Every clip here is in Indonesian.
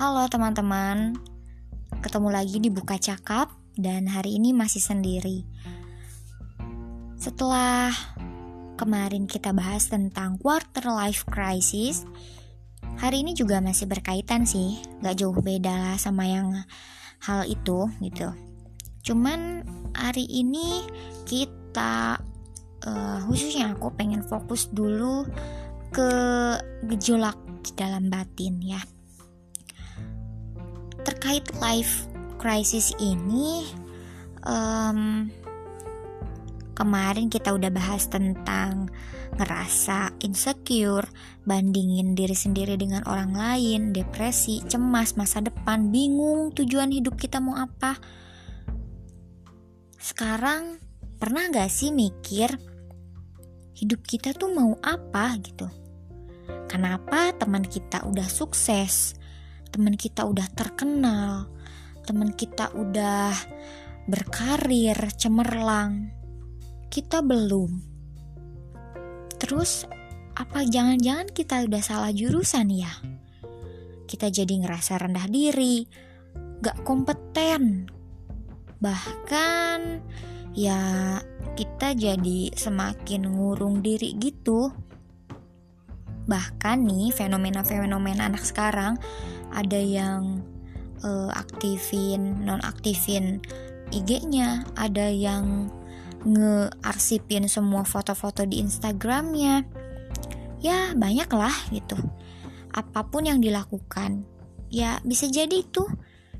Halo teman-teman, ketemu lagi di Buka Cakap dan hari ini masih sendiri. Setelah kemarin kita bahas tentang quarter life crisis, hari ini juga masih berkaitan sih, gak jauh beda lah sama yang hal itu gitu. Cuman hari ini kita uh, khususnya aku pengen fokus dulu ke gejolak di dalam batin ya terkait life crisis ini um, kemarin kita udah bahas tentang ngerasa insecure, bandingin diri sendiri dengan orang lain, depresi, cemas, masa depan, bingung tujuan hidup kita mau apa. Sekarang pernah gak sih mikir hidup kita tuh mau apa gitu? Kenapa teman kita udah sukses, teman kita udah terkenal, teman kita udah berkarir, cemerlang. Kita belum. Terus apa jangan-jangan kita udah salah jurusan ya? Kita jadi ngerasa rendah diri, gak kompeten. Bahkan ya kita jadi semakin ngurung diri gitu. Bahkan nih fenomena-fenomena anak sekarang ada yang uh, aktifin non-aktifin IG-nya, ada yang ngearsipin semua foto-foto di Instagramnya. Ya banyak lah gitu. Apa pun yang dilakukan, ya bisa jadi itu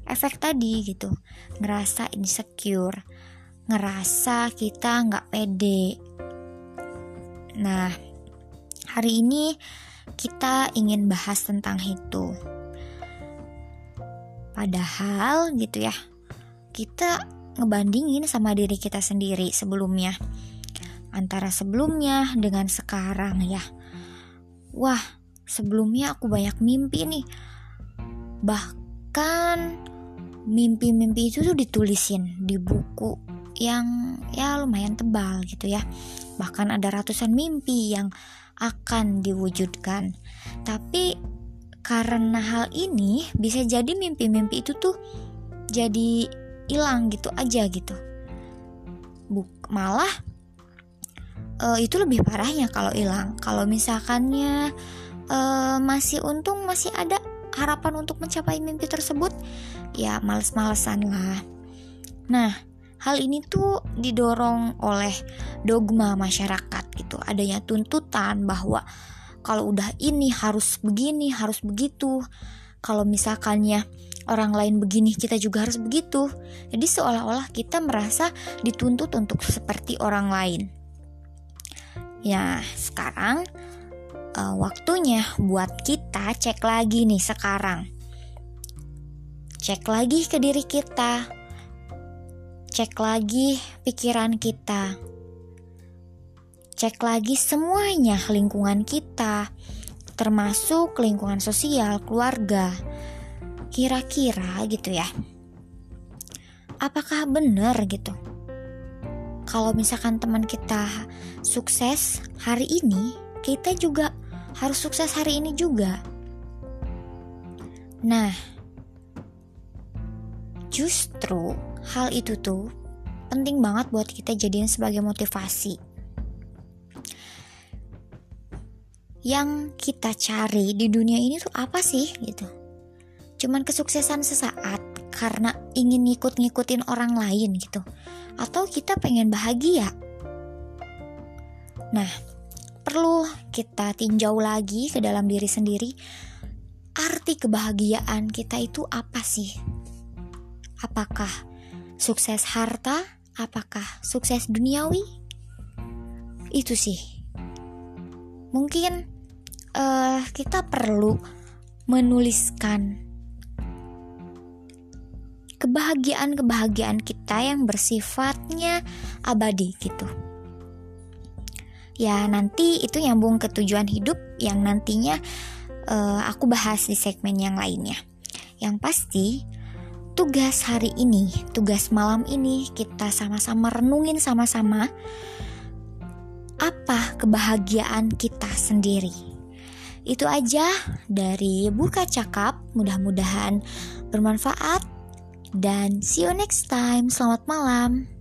efek tadi gitu. Ngerasa insecure, ngerasa kita nggak pede. Nah, hari ini kita ingin bahas tentang itu. Padahal gitu ya, kita ngebandingin sama diri kita sendiri sebelumnya. Antara sebelumnya dengan sekarang ya. Wah, sebelumnya aku banyak mimpi nih. Bahkan mimpi-mimpi itu tuh ditulisin di buku yang ya lumayan tebal gitu ya. Bahkan ada ratusan mimpi yang akan diwujudkan. Tapi karena hal ini bisa jadi mimpi-mimpi itu tuh jadi hilang gitu aja gitu. Buk, malah uh, itu lebih parahnya kalau hilang. Kalau misalkannya uh, masih untung masih ada harapan untuk mencapai mimpi tersebut ya males-malesan lah. Nah hal ini tuh didorong oleh dogma masyarakat gitu. Adanya tuntutan bahwa kalau udah ini harus begini, harus begitu. Kalau misalkannya orang lain begini, kita juga harus begitu. Jadi seolah-olah kita merasa dituntut untuk seperti orang lain. Ya, sekarang uh, waktunya buat kita cek lagi nih sekarang. Cek lagi ke diri kita. Cek lagi pikiran kita cek lagi semuanya lingkungan kita, termasuk lingkungan sosial, keluarga. Kira-kira gitu ya. Apakah benar gitu? Kalau misalkan teman kita sukses hari ini, kita juga harus sukses hari ini juga. Nah, justru hal itu tuh penting banget buat kita jadiin sebagai motivasi yang kita cari di dunia ini tuh apa sih gitu. Cuman kesuksesan sesaat karena ingin ngikut-ngikutin orang lain gitu. Atau kita pengen bahagia. Nah perlu kita tinjau lagi ke dalam diri sendiri arti kebahagiaan kita itu apa sih? Apakah sukses harta? Apakah sukses duniawi? Itu sih. Mungkin uh, kita perlu menuliskan kebahagiaan-kebahagiaan kita yang bersifatnya abadi gitu. Ya nanti itu nyambung ke tujuan hidup yang nantinya uh, aku bahas di segmen yang lainnya. Yang pasti tugas hari ini, tugas malam ini kita sama-sama renungin sama-sama apa kebahagiaan kita sendiri. Itu aja dari Buka Cakap. Mudah-mudahan bermanfaat dan see you next time. Selamat malam.